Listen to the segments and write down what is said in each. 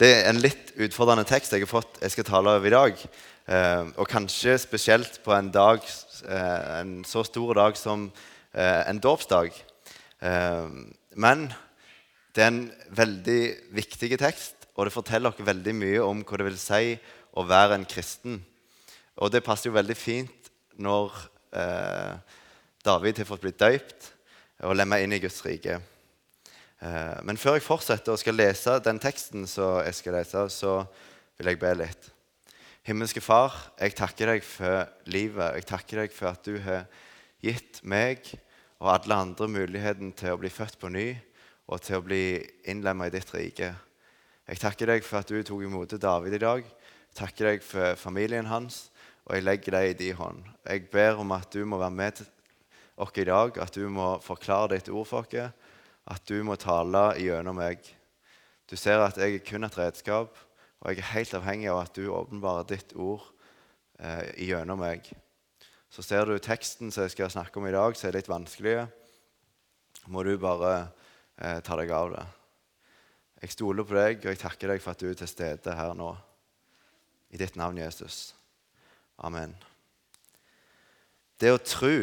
Det er en litt utfordrende tekst jeg har fått jeg skal tale over i dag. Eh, og kanskje spesielt på en, dag, eh, en så stor dag som eh, en dåpsdag. Eh, men det er en veldig viktig tekst, og det forteller oss veldig mye om hva det vil si å være en kristen. Og det passer jo veldig fint når eh, David har fått blitt døypt og lemma inn i Guds rike. Eh, men før jeg fortsetter og skal lese den teksten så jeg skal lese, så vil jeg be litt. Himmelske Far, jeg takker deg for livet. Jeg takker deg for at du har gitt meg og alle andre muligheten til å bli født på ny og til å bli innlemma i ditt rike. Jeg takker deg for at du tok imot David i dag. Jeg takker deg for familien hans, og jeg legger deg i din hånd. Jeg ber om at du må være med oss i dag, at du må forklare ditt ord for oss, at du må tale gjennom meg. Du ser at jeg er kun et redskap, og jeg er helt avhengig av at du åpenbarer ditt ord eh, gjennom meg. Så ser du teksten som jeg skal snakke om i dag, som er litt vanskelig. Må du bare eh, ta deg av det. Jeg stoler på deg, og jeg takker deg for at du er til stede her nå. I ditt navn, Jesus. Amen. Det å tro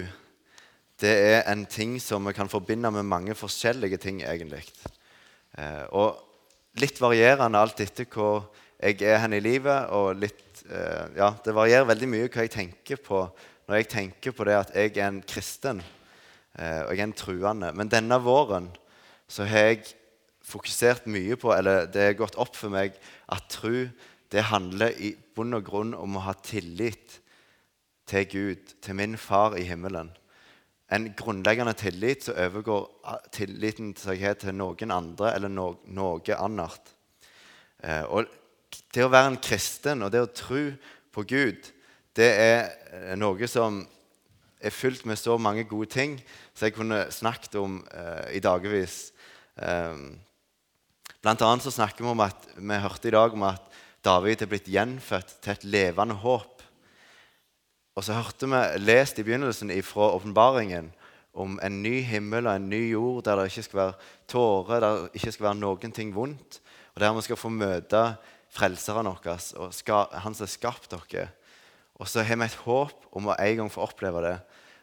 det er en ting som vi kan forbinde med mange forskjellige ting, egentlig. Eh, og litt varierende alt etter hvor jeg er hen i livet. og litt, eh, ja, Det varierer veldig mye hva jeg tenker på når jeg tenker på det at jeg er en kristen eh, og jeg er en truende. Men denne våren så har jeg fokusert mye på, eller det har gått opp for meg, at tru det handler i bunn og grunn om å ha tillit til Gud, til min far i himmelen en grunnleggende tillit som overgår tilliten til noen andre eller no, noe annet. Eh, og det å være en kristen og det å tro på Gud, det er eh, noe som er fylt med så mange gode ting som jeg kunne snakket om eh, i dagevis. Eh, blant annet så snakker vi om at vi hørte i dag om at David er blitt gjenfødt til et levende håp. Og så hørte vi lest i begynnelsen fra åpenbaringen om en ny himmel og en ny jord der det ikke skal være tårer, der det ikke skal være noen ting vondt, og der vi skal få møte Frelseren vår og Han som har skapt dere. Og så har vi et håp om å en gang få oppleve det.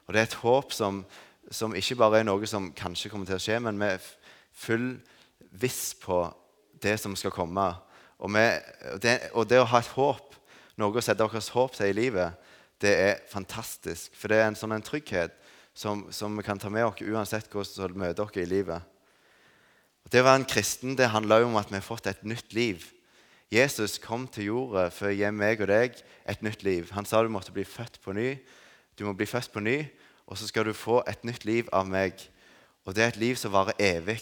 Og det er et håp som, som ikke bare er noe som kanskje kommer til å skje, men vi er full viss på det som skal komme. Og, vi, det, og det å ha et håp, noe å sette deres håp til i livet, det er fantastisk. For det er en sånn en trygghet som, som, vi kan ta med oss uansett hvordan vi møter oss i livet. Og det å være en kristen det handler jo om at vi har fått et nytt liv. Jesus kom til jorda for å gi meg og deg et nytt liv. Han sa du måtte bli født på ny. Du må bli født på ny, og så skal du få et nytt liv av meg. Og det er et liv som varer evig.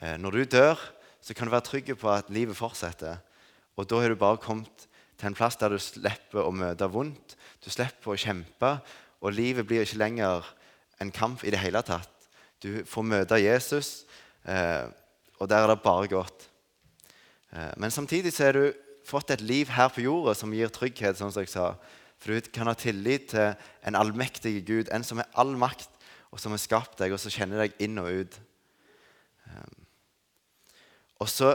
Eh, når du dør, så kan du være trygg på at livet fortsetter. Og da har du bare kommet til en plass der du slipper å møte vondt. Du slipper å kjempe, og livet blir ikke lenger en kamp i det hele tatt. Du får møte Jesus, eh, og der er det bare godt. Eh, men samtidig så har du fått et liv her på jorda som gir trygghet, sånn som jeg sa. For du kan ha tillit til en allmektig Gud, en som har all makt, og som har skapt deg, og som kjenner deg inn og ut. Eh, og så,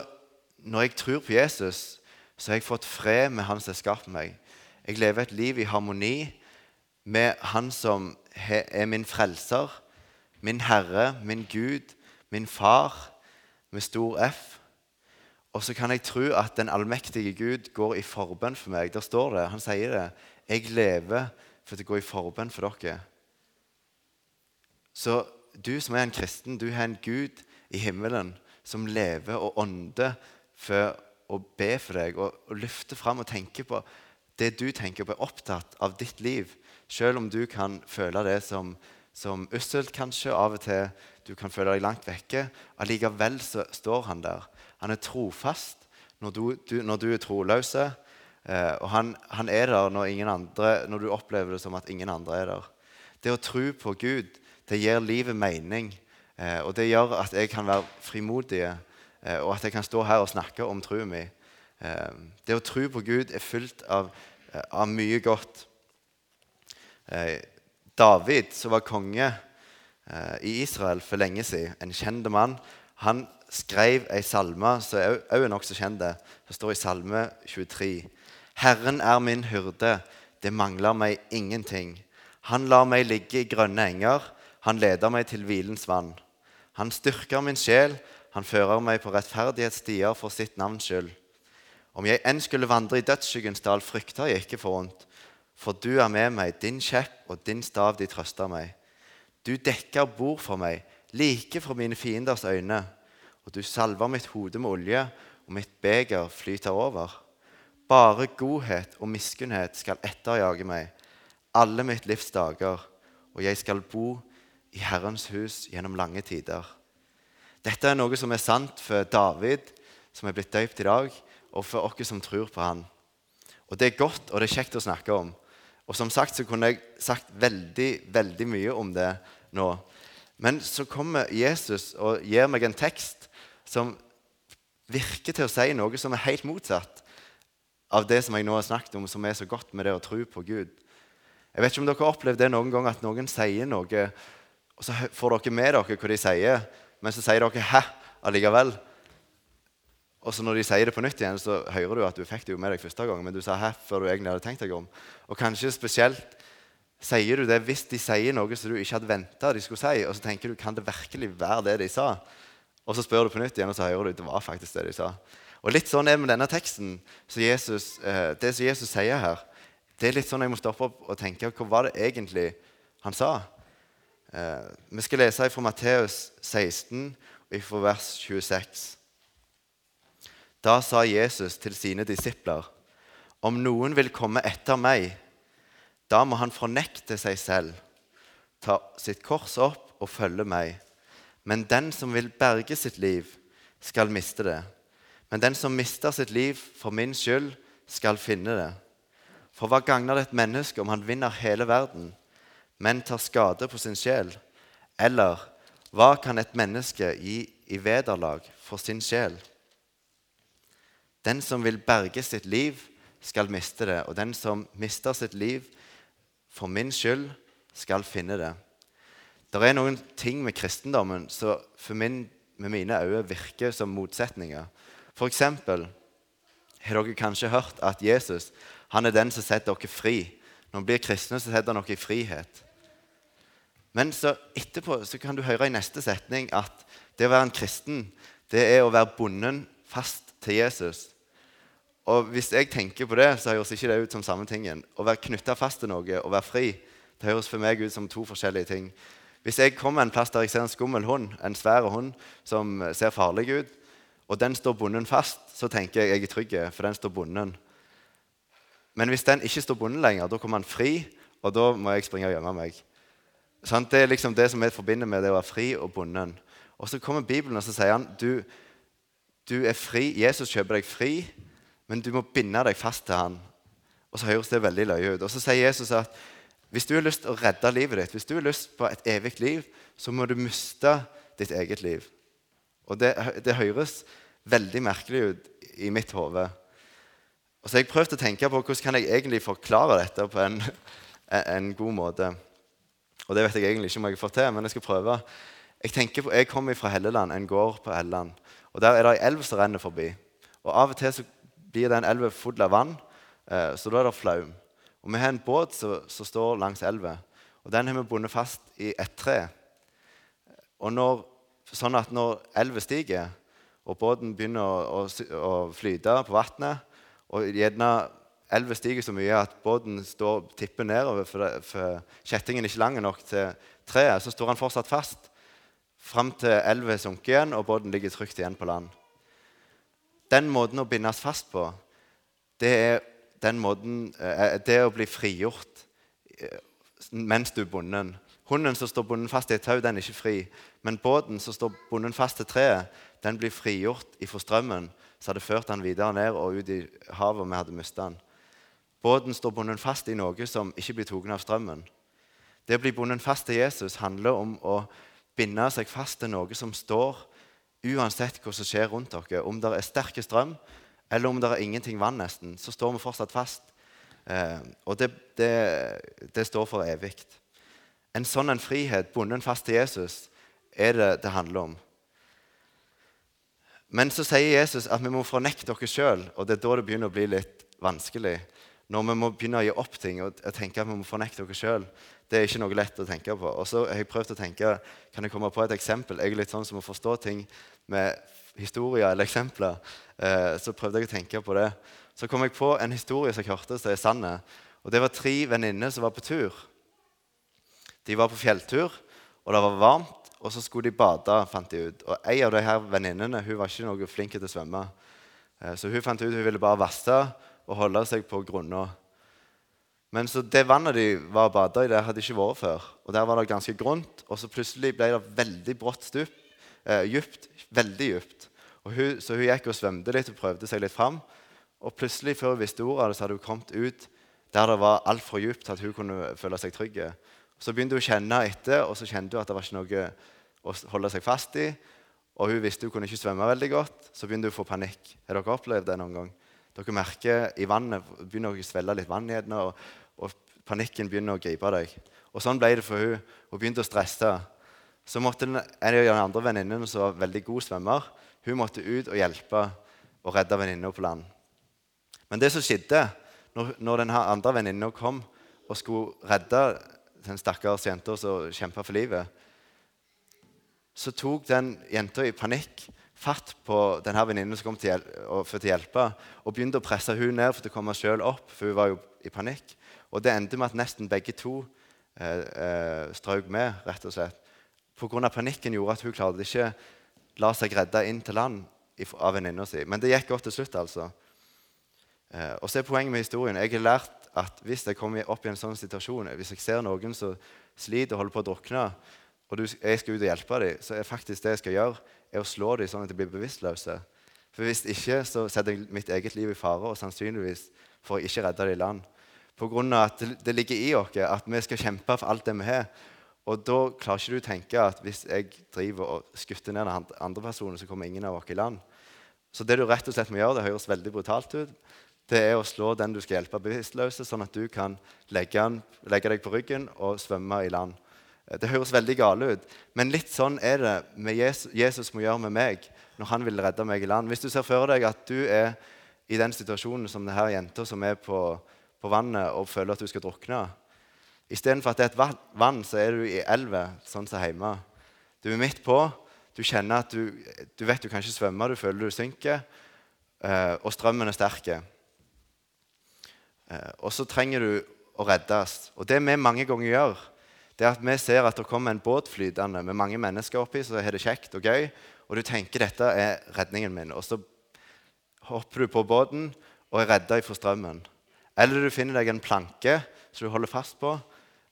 når jeg tror på Jesus, så har jeg fått fred med Han som har skapt meg. Jeg lever et liv i harmoni med Han som er min frelser, min Herre, min Gud, min Far med stor F. Og så kan jeg tro at den allmektige Gud går i forbønn for meg. Der står det, Han sier det. Jeg lever for å gå i forbønn for dere. Så du som er en kristen, du har en Gud i himmelen som lever og ånder for å be for deg og, og løfte fram og tenke på det du tenker på, er opptatt av ditt liv. Selv om du kan føle det som, som usselt, kanskje, av og til du kan føle deg langt vekke. Allikevel så står han der. Han er trofast når du, du, når du er troløs. Eh, og han, han, er der når, andre, når, du opplever det som at ingen andre er der. Det å tro på Gud det gir livet mening. Eh, og det gjør at jeg kan være frimodig Eh, og at jeg kan stå her og snakke om troen mi. Eh, det å tro på Gud er fullt av, eh, av mye godt. David, som var konge i Israel for lenge siden, en kjent mann, han skrev ei salme som òg er nokså kjent. Det står i Salme 23. Herren er min hyrde, det mangler meg ingenting. Han lar meg ligge i grønne enger, han leder meg til hvilens vann. Han styrker min sjel, han fører meg på rettferdighetsstier for sitt navns skyld. Om jeg enn skulle vandre i dødsskyggens dal, frykter jeg ikke for vondt. For du er med meg, din kjepp og din stav, de trøster meg. Du dekker bord for meg, like for mine fienders øyne. Og du salver mitt hode med olje, og mitt beger flyter over. Bare godhet og miskunnhet skal etterjage meg alle mitt livs dager, og jeg skal bo i Herrens hus gjennom lange tider. Dette er noe som er sant for David, som er blitt døypt i dag, og for oss som tror på han. Og Det er godt og det er kjekt å snakke om. Og som sagt så kunne jeg sagt veldig, veldig mye om det nå. Men så kommer Jesus og gir meg en tekst som virker til å si noe som er helt motsatt av det som jeg nå har snakket om, som er så godt med det å tro på Gud. Jeg vet ikke om dere har opplevd det noen gang at noen sier noe, og så får dere med dere hva de sier, men så sier dere 'hæ' allikevel. Og så når de sier det på nytt igjen, så hører du at du fikk det jo med deg første gang, men du sa 'hæ' før du egentlig hadde tenkt deg om. Og kanskje spesielt sier du det hvis de sier noe som du ikke hadde venta de skulle si, og så tenker du 'kan det virkelig være det de sa'? Og så spør du på nytt igjen, og så hører du det var faktisk det de sa. Og litt sånn er det med denne teksten. Jesus, eh, det som Jesus sier her, det er litt sånn jeg må stoppe opp og tenke hva var det egentlig han sa? Eh, vi skal lese fra Matteus 16, fra vers 26. Da sa Jesus til sine disipler.: Om noen vil komme etter meg, da må han fornekte seg selv, ta sitt kors opp og følge meg. Men den som vil berge sitt liv, skal miste det. Men den som mister sitt liv for min skyld, skal finne det. For hva gagner det et menneske om han vinner hele verden, men tar skade på sin sjel? Eller hva kan et menneske gi i vederlag for sin sjel? Den som vil berge sitt liv, skal miste det, og den som mister sitt liv for min skyld, skal finne det. Det er noen ting med kristendommen som for min, med mine øyne virker som motsetninger. For eksempel har dere kanskje hørt at Jesus han er den som setter dere fri. Når vi blir kristne, så setter han dere i frihet. Men så etterpå så kan du høre i neste setning at det å være en kristen, det er å være bonden fast til Jesus. Og hvis jeg tenker på det, så høres ikke det ut som samme tingen. Å være knytta fast til noe og være fri, det høres for meg ut som to forskjellige ting. Hvis jeg kommer en plass der jeg ser en skummel hund, en svær hund som ser farlig ut, og den står bonden fast, så tenker jeg jeg er trygg, for den står bonden. Men hvis den ikke står bonden lenger, da kommer han fri, og da må jeg springe og gjemme meg. Sånn, det er liksom det som vi forbinder med det å være fri og bonden. Og så kommer Bibelen og så sier han, du, du er fri. Jesus kjøper deg fri, men du må binde deg fast til han. Og så høres det veldig løye ut. Og så sier Jesus at hvis du har lyst til å redde livet ditt, hvis du har lyst på et evig liv, så må du miste ditt eget liv. Og det, det høres veldig merkelig ut i mitt hode. Så jeg prøvd å tenke på hvordan kan jeg egentlig forklare dette på en, en god måte. Og det vet jeg egentlig ikke om jeg får til, men jeg skal prøve. Jeg, tenker på, jeg kommer fra Helleland, en gård på Helleland. Og Der er det ei elv som renner forbi. Og Av og til så blir den elva full av vann, eh, så da er det flaum. Og Vi har en båt som står langs elva. Og Den har vi bundet fast i et tre. Og når, sånn at når elva stiger, og båten begynner å, å, å flyte på vannet, og gjerne elva stiger så mye at båten står, tipper nedover for, det, for kjettingen er ikke lang nok til treet. Så står han fortsatt fast fram til elva er sunket igjen og båten ligger trygt igjen på land. Den måten å bindes fast på, det er den måten, eh, det å bli frigjort eh, mens du er bonden. Hunden som står bonden fast i et tau, den er ikke fri. Men båten som står bonden fast til treet, den blir frigjort ifra strømmen så hadde ført han videre ned og ut i havet, vi hadde mistet han. Båten står bundet fast i noe som ikke blir tatt av strømmen. Det å bli bundet fast til Jesus handler om å binde seg fast til noe som står uansett hva som skjer rundt dere. Om det er sterk strøm, eller om det er ingenting vann, nesten, så står vi fortsatt fast. Eh, og det, det, det, står for evig. En sånn en frihet, bundet fast til Jesus, er det det handler om. Men så sier Jesus at vi må fornekte oss sjøl, og det er da det begynner å bli litt vanskelig. Når vi må begynne å gi opp ting og tenke at vi må fornekte oss sjøl. Det er ikke noe lett å tenke på. Og så har jeg prøvd å tenke, Kan jeg komme på et eksempel? Jeg er litt sånn som å forstå ting med historier eller eksempler. Eh, så prøvde jeg å tenke på det. Så kom jeg på en historie som jeg hørte som er sann. Og det var tre venninner som var på tur. De var på fjelltur, og det var varmt. Og så skulle de bade, fant de ut. Og ei av de her venninnene hun var ikke noe flink til å svømme. Eh, så hun fant ut hun ville bare vasse og holde seg på grunna. Men så det vannet de var og bada i, det hadde ikke vært før. Og Der var det ganske grunt, og så plutselig ble det veldig brått stup. Eh, djupt. Veldig djupt. Hun, så hun gikk og svømte litt og prøvde seg litt fram. Og plutselig, før hun visste ordet av det, så hadde hun kommet ut der det var altfor djupt til at hun kunne føle seg trygg. Så begynte hun å kjenne etter, og så kjente hun at det var ikke noe å holde seg fast i. Og hun visste hun kunne ikke svømme veldig godt, så begynte hun å få panikk. Har dere opplevd det noen gang? Dere merker i vannet begynner å svelle litt vann i hendene, og, og, panikken begynner å gripe deg. Og Sånn ble det for hun. Hun begynte å stresse. Så måtte en av de andre venninnene som var veldig god svømmer, hun måtte ut og hjelpe og redde venninna på land. Men det som skjedde når, når den andre venninna kom og skulle redde den stakkars jenta som kjempa for livet, så tok den jenta i panikk fatt på denne venninnen som kom til, hjel for å hjelpe, og begynte å presse hun ned for å komme sjøl opp, for hun var jo i panikk. Og det endte med at nesten begge to eh, eh, strøk med, rett og slett. Pga. panikken gjorde at hun klarte ikke la seg redde inn til land av venninna si. Men det gikk godt til slutt, altså. Eh, og så er poenget med historien. Jeg har lært at hvis jeg kommer opp i en sånn situasjon, hvis jeg ser noen som sliter og holder på å drukne, og jeg skal ut og hjelpe dem, så er faktisk det jeg skal gjøre, er å slå dem sånn at de blir bevisstløse. For Hvis ikke så setter jeg mitt eget liv i fare, og sannsynligvis får jeg ikke redde dem i land. På grunn av at det ligger i oss at vi skal kjempe for alt det vi har. Og da klarer ikke du å tenke at hvis jeg driver og skutter ned den andre personen, så kommer ingen av oss i land. Så det du rett og slett må gjøre, det høres veldig brutalt ut, det er å slå den du skal hjelpe, bevisstløse, sånn at du kan legge, legge, deg på ryggen og svømme i land. Det høres veldig gale ut, men litt sånn er det med Jesus, Jesus må gjøre med meg når han vil redde meg i land. Hvis du ser for deg at du er i den situasjonen som denne jenta som er på, på, vannet og føler at du skal drukne Istedenfor at det er et vann, så er du i elva, sånn som hjemme. Du er midt på. Du kjenner at du, du vet du kan ikke svømme, du føler du synker, eh, og strømmen er sterk. Eh, og så trenger du å reddes. Og det vi mange ganger gjør, det er at vi ser at det kommer en båt flytende med mange mennesker oppi, så er det kjekt og gøy, og du tenker dette er redningen min. Og så hopper du på båten og er redda fra strømmen. Eller du finner deg en planke som du holder fast på,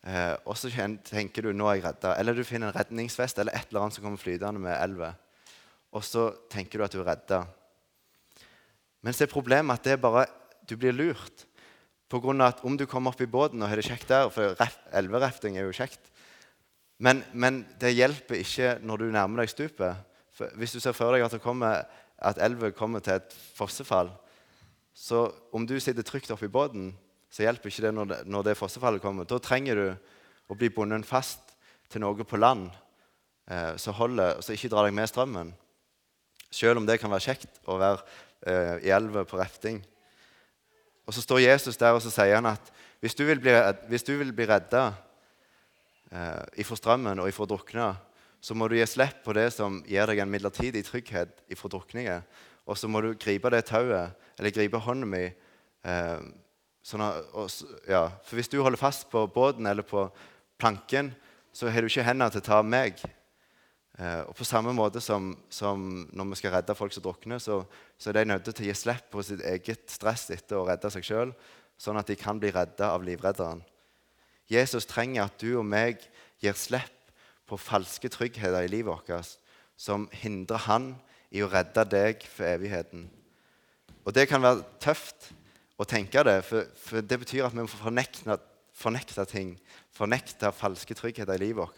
eh, og så tenker du nå er jeg redda. Eller du finner en redningsvest eller et eller annet som kommer flytende med elva. Og så tenker du at du er redda. Men så er problemet at det er bare, du blir lurt. På grunn av at om du kommer opp i båten og har det kjekt der For elverefting er jo kjekt. Men, men, det hjelper ikke når du nærmer deg stupet. For hvis du ser for deg at, kommer, at elva kommer til et fossefall, så om du sitter trygt oppi båten, så hjelper ikke det når, det når det fossefallet kommer. Da trenger du å bli bundet fast til noe på land eh, som holder, så ikke drar deg med strømmen. Selv om det kan være kjekt å være eh, i elva på refting. Og Så står Jesus der og så sier han at hvis du vil bli, hvis du vil bli redda eh, ifra strømmen og ifra drukna, så må du gi slipp på det som gir deg en midlertidig trygghet ifra drukninga. Og så må du gripe det tauet, eller gripe hånden min. Eh, sånn at, ja, for hvis du holder fast på båten eller på planken, så har du ikke hendene til å ta meg. Eh, og På samme måte som, som, når vi skal redde folk som drukner, så, så, er de nødt til å gi slipp på sitt eget stress etter å redde seg sjøl, sånn at de kan bli redda av livredderen. Jesus trenger at du og meg gir slipp på falske tryggheter i livet vårt som hindrer han i å redde deg for evigheten. Og det kan være tøft å tenke det, for, for det betyr at vi må fornekte, fornekte ting. Fornekte falske tryggheter i livet vårt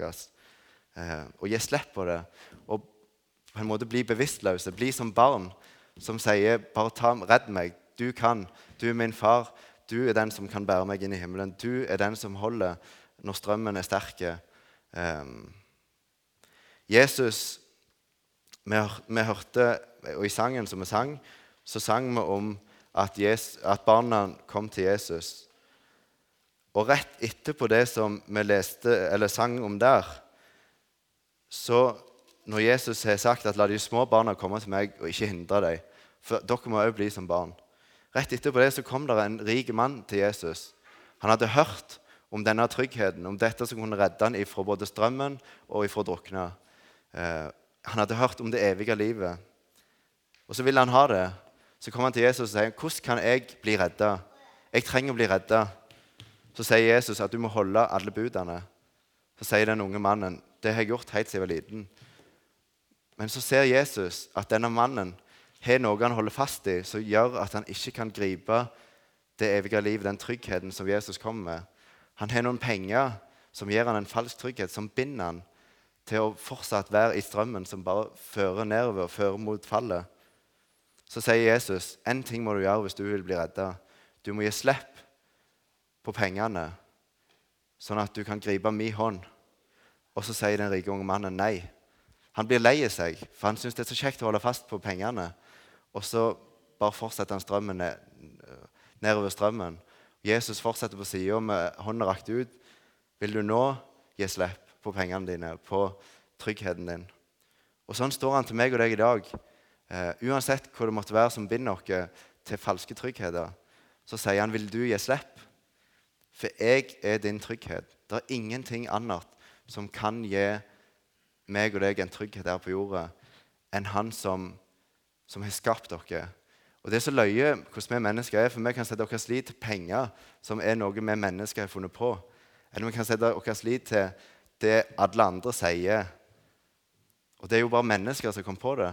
og gi slipp på det. Og på en måte bli bevisstløse. Bli som barn som sier bare ta, 'Redd meg. Du kan. Du er min far. Du er den som kan bære meg inn i himmelen. Du er den som holder når strømmen er sterk. Eh, Jesus vi, vi hørte, og I sangen som vi sang, så sang vi om at, Jesus, at barna kom til Jesus. Og rett etterpå det som vi leste, eller sang om der, så når Jesus har sagt at 'la de små barna komme til meg og ikke hindre dem', for dere må òg bli som barn Rett etterpå det så kom det en rik mann til Jesus. Han hadde hørt om denne tryggheten, om dette som kunne redde han ifra både strømmen og ifra å drukne. Eh, han hadde hørt om det evige livet. Og så ville han ha det. Så kom han til Jesus og sier, 'Hvordan kan jeg bli redda?' Jeg trenger å bli redda. Så sier Jesus at du må holde alle budene. Så sier den unge mannen, 'Det har jeg gjort helt siden jeg var liten.' Men så ser Jesus at denne mannen har noe han holder fast i, som gjør at han ikke kan gripe det evige livet, den tryggheten som Jesus kommer med. Han har noen penger som gir han en falsk trygghet, som binder han til å fortsatt være i strømmen som bare fører nedover fører mot fallet. Så sier Jesus en ting må du gjøre hvis du vil bli redda. Du må gi slipp på pengene, sånn at du kan gripe min hånd. Og så sier den rike unge mannen nei. Han blir lei seg, for han syns det er så kjekt å holde fast på pengene. Og så bare fortsetter han strømmen ned, nedover strømmen. Jesus fortsetter på sida med hånda rakt ut. Vil du nå gi slipp? på pengene dine, på tryggheten din. Og Sånn står han til meg og deg i dag. Eh, uansett hva det måtte være som binder oss til falske tryggheter, så sier han, 'Vil du gi slipp?' For jeg er din trygghet. Det er ingenting annet som kan gi meg og deg en trygghet her på jorda enn Han som, som har skapt dere. Og Det er så løye hvordan vi mennesker er, for vi kan sette vår lit til penger, som er noe vi mennesker har funnet på. Eller vi kan sette vår lit til det alle andre sier. Og det er jo bare mennesker som kom på det.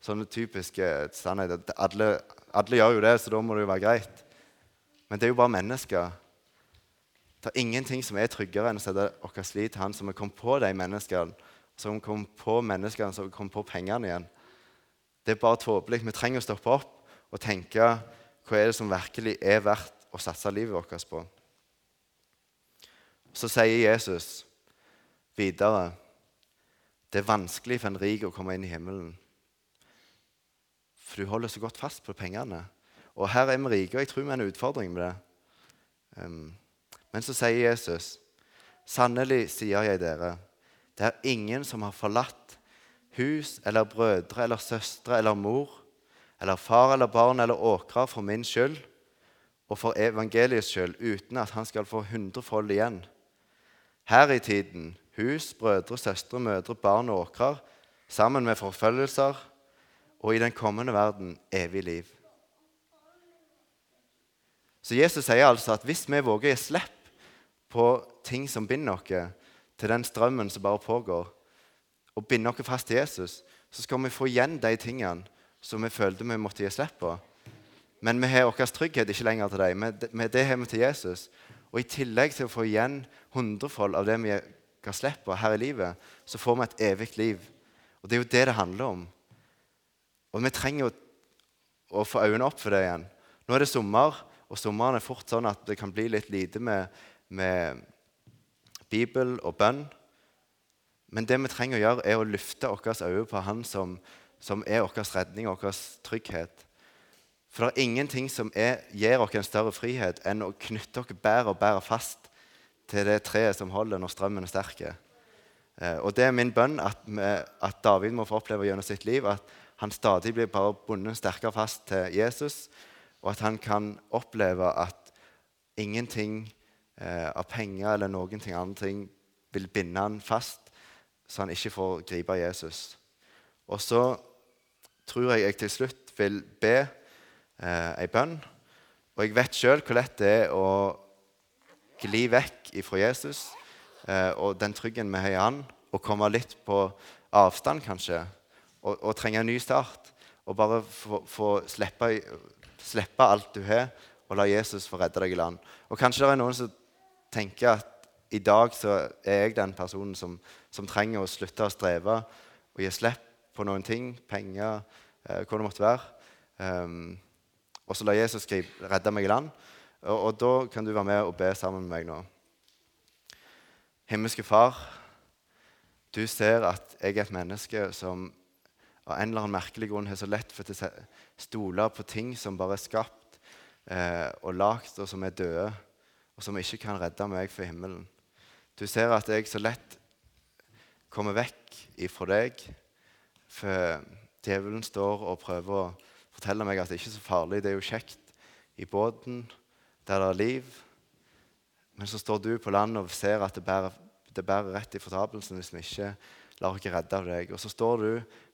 Sånne typiske sannheter. Alle, alle, gjør jo det, så da må det jo være greit. Men det er jo bare mennesker. Det er ingenting som er tryggere enn å sette vår lit til han som har kommet på de menneskene, som kom på menneskene som kom på pengene igjen. Det er bare tåpelig. Vi trenger å stoppe opp og tenke hva er det som virkelig er verdt å satse livet vårt på. Så sier Jesus Videre det er vanskelig for en rik å komme inn i himmelen. For du holder så godt fast på pengene. Og her er vi rike, og jeg tror vi har en utfordring med det. Um, men så sier Jesus, sannelig sier jeg dere, det er ingen som har forlatt hus eller brødre eller søstre eller mor eller far eller barn eller åkrer for min skyld og for evangeliets skyld, uten at han skal få hundrefold igjen. Her i tiden hus, brødre, søstre, mødre, barn og åkrer, sammen med forfølgelser, og i den kommende verden evig liv. Så Jesus sier altså at hvis vi våger å gi slipp på ting som binder oss til den strømmen som bare pågår, og binder oss fast til Jesus, så skal vi få igjen de tingene som vi følte vi måtte gi slipp på. Men vi har vår trygghet ikke lenger til dem. Men det har vi til Jesus. Og i tillegg til å få igjen hundrefold av det vi ga slipp her i livet, så får vi et evig liv. Og Det er jo det det handler om. Og vi trenger jo å få øynene opp for det igjen. Nå er det sommer, og sommeren er fort sånn at det kan bli litt lite med, med Bibel og bønn. Men det vi trenger å gjøre, er å løfte våre øyne på Han som, som er vår redning og vår trygghet. For det er ingenting som er, gir oss en større frihet enn å knytte oss bedre og bedre fast til det treet som holder når strømmen er sterk. Eh, og det er min bønn at, at, David må få oppleve gjennom sitt liv at han stadig blir bare bundet sterkere fast til Jesus, og at han kan oppleve at ingenting eh, av penger eller noen ting andre ting vil binde han fast, så han ikke får gripe Jesus. Og så tror jeg jeg til slutt vil be eh, ei bønn. Og jeg vet sjøl hvor lett det er å gli vekk ifra Jesus eh, og den tryggen vi har i Han, og komme litt på avstand, kanskje, og, og trenge en ny start. Og bare få, få slippe, slippe, alt du har, og la Jesus få redde deg i land. Og kanskje det er noen som tenker at i dag så er jeg den personen som, som trenger å slutte å streve og gi slipp på noen ting, penger, eh, hva det måtte være. Um, og så la Jesus skrive, redde meg i land. Og, og, da kan du være med og be sammen med meg nå. Himmelske Far, du ser at jeg er et menneske som av en eller annen merkelig grunn har så lett for å stole på ting som bare er skapt eh, og lagd, og som er døde, og som ikke kan redde meg fra himmelen. Du ser at jeg så lett kommer vekk ifra deg, for djevelen står og prøver å fortelle meg at det ikke er så farlig. Det er jo kjekt i båten der det er liv. Men så står du på land og ser at det bærer, det bærer rett i fortapelsen hvis vi ikke lar oss redde av deg. Og så står du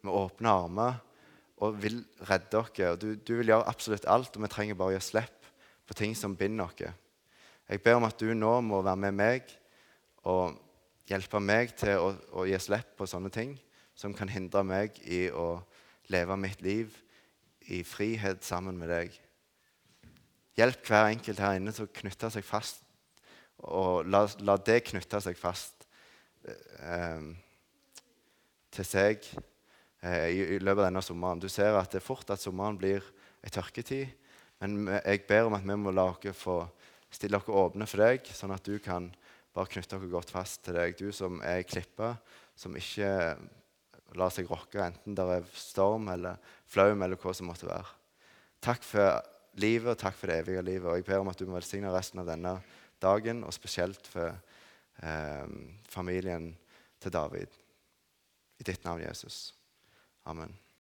med åpne armer og vil redde. Og du, du, vil gjøre absolutt alt, og vi trenger bare å gjøre slipp på ting som binder oss. Jeg ber om at du nå må være med meg og hjelpe meg til å, å gi slipp på sånne ting som kan hindre meg i å leve mitt liv i frihet sammen med deg. Hjelp hver enkelt her inne til å knytte seg fast, og la, la det knytte seg fast eh, til seg eh, i, i, løpet av denne sommeren. Du ser at det er fort at sommeren blir ei tørketid, men jeg ber om at vi må la dere få stille dere åpne for deg, sånn at du kan bare knytte dere godt fast til deg. Du som er klippa, som ikke lar seg rokke enten det er storm eller flaum eller hva som måtte være. Takk for livet og takk for det evige livet. Og jeg ber om at du må velsigne resten av denne dagen, og spesielt for eh, familien til David. I ditt navn, Jesus. Amen.